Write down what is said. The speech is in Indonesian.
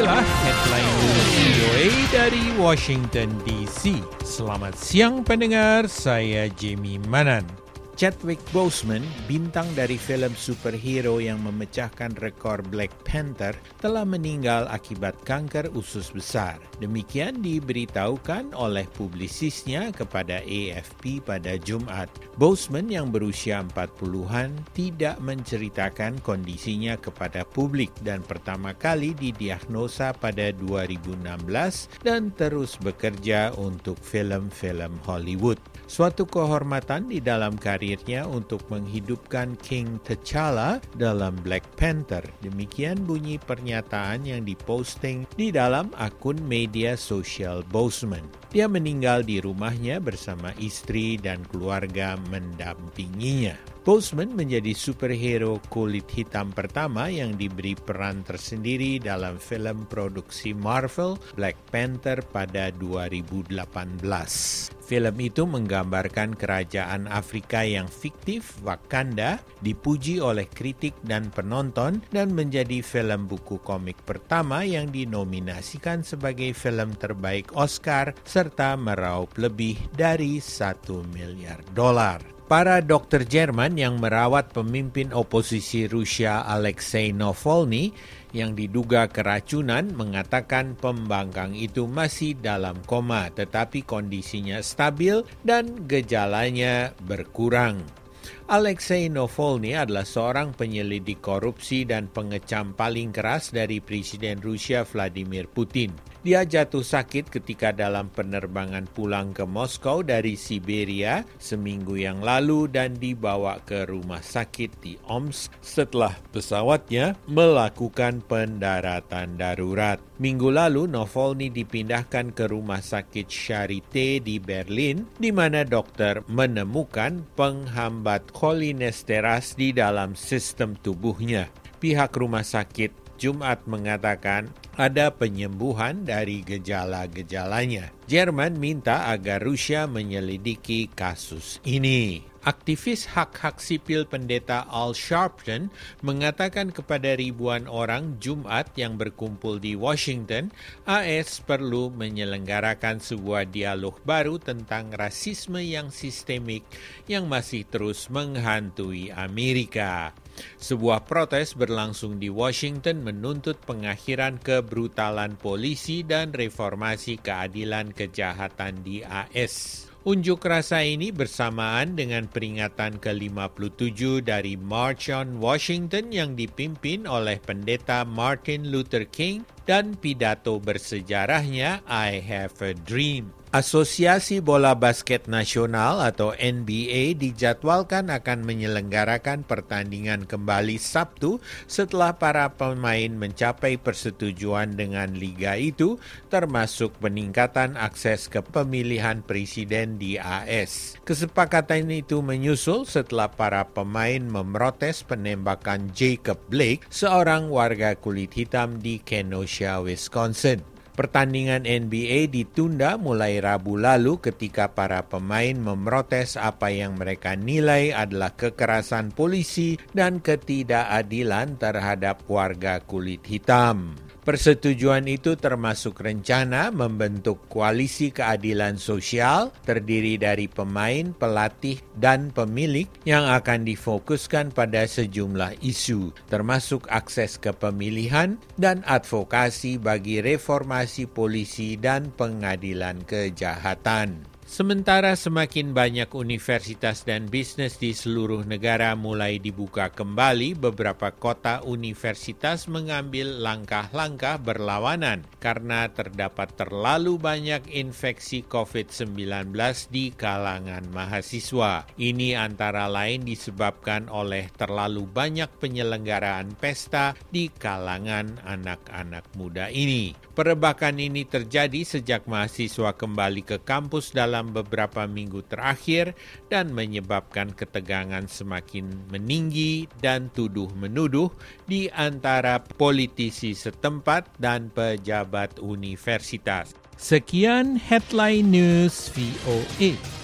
inilah headline news VOA dari Washington DC. Selamat siang pendengar, saya Jamie Manan. Chadwick Boseman, bintang dari film superhero yang memecahkan rekor Black Panther, telah meninggal akibat kanker usus besar. Demikian diberitahukan oleh publisisnya kepada AFP pada Jumat. Boseman yang berusia 40-an tidak menceritakan kondisinya kepada publik dan pertama kali didiagnosa pada 2016 dan terus bekerja untuk film-film Hollywood. Suatu kehormatan di dalam karirnya untuk menghidupkan King T'Challa dalam Black Panther. Demikian bunyi pernyataan yang diposting di dalam akun media sosial Boseman. Dia meninggal di rumahnya bersama istri dan keluarga mendampinginya. Boseman menjadi superhero kulit hitam pertama yang diberi peran tersendiri dalam film produksi Marvel Black Panther pada 2018. Film itu menggambarkan kerajaan Afrika yang fiktif, Wakanda, dipuji oleh kritik dan penonton dan menjadi film buku komik pertama yang dinominasikan sebagai film terbaik Oscar serta meraup lebih dari satu miliar dolar. Para dokter Jerman yang merawat pemimpin oposisi Rusia Alexei Navalny yang diduga keracunan mengatakan pembangkang itu masih dalam koma tetapi kondisinya stabil dan gejalanya berkurang. Alexei Navalny adalah seorang penyelidik korupsi dan pengecam paling keras dari Presiden Rusia Vladimir Putin. Dia jatuh sakit ketika dalam penerbangan pulang ke Moskow dari Siberia seminggu yang lalu dan dibawa ke rumah sakit di Omsk setelah pesawatnya melakukan pendaratan darurat. Minggu lalu, Novolny dipindahkan ke rumah sakit Charité di Berlin, di mana dokter menemukan penghambat cholinesteras di dalam sistem tubuhnya. Pihak rumah sakit Jumat mengatakan ada penyembuhan dari gejala-gejalanya. Jerman minta agar Rusia menyelidiki kasus ini. Aktivis hak-hak sipil pendeta Al Sharpton mengatakan kepada ribuan orang Jumat yang berkumpul di Washington, AS perlu menyelenggarakan sebuah dialog baru tentang rasisme yang sistemik yang masih terus menghantui Amerika. Sebuah protes berlangsung di Washington menuntut pengakhiran kebrutalan polisi dan reformasi keadilan kejahatan di AS. Unjuk rasa ini bersamaan dengan peringatan ke-57 dari March on Washington yang dipimpin oleh pendeta Martin Luther King dan pidato bersejarahnya I Have a Dream. Asosiasi Bola Basket Nasional atau NBA dijadwalkan akan menyelenggarakan pertandingan kembali Sabtu setelah para pemain mencapai persetujuan dengan liga itu termasuk peningkatan akses ke pemilihan presiden di AS. Kesepakatan itu menyusul setelah para pemain memprotes penembakan Jacob Blake, seorang warga kulit hitam di Kenosha, Wisconsin. Pertandingan NBA ditunda mulai Rabu lalu ketika para pemain memprotes apa yang mereka nilai adalah kekerasan polisi dan ketidakadilan terhadap warga kulit hitam. Persetujuan itu termasuk rencana membentuk koalisi keadilan sosial terdiri dari pemain, pelatih, dan pemilik yang akan difokuskan pada sejumlah isu, termasuk akses ke pemilihan dan advokasi bagi reformasi polisi dan pengadilan kejahatan. Sementara semakin banyak universitas dan bisnis di seluruh negara mulai dibuka kembali, beberapa kota universitas mengambil langkah-langkah berlawanan karena terdapat terlalu banyak infeksi COVID-19 di kalangan mahasiswa. Ini antara lain disebabkan oleh terlalu banyak penyelenggaraan pesta di kalangan anak-anak muda ini. Perebakan ini terjadi sejak mahasiswa kembali ke kampus dalam dalam beberapa minggu terakhir dan menyebabkan ketegangan semakin meninggi dan tuduh-menuduh di antara politisi setempat dan pejabat universitas. Sekian headline news VOA.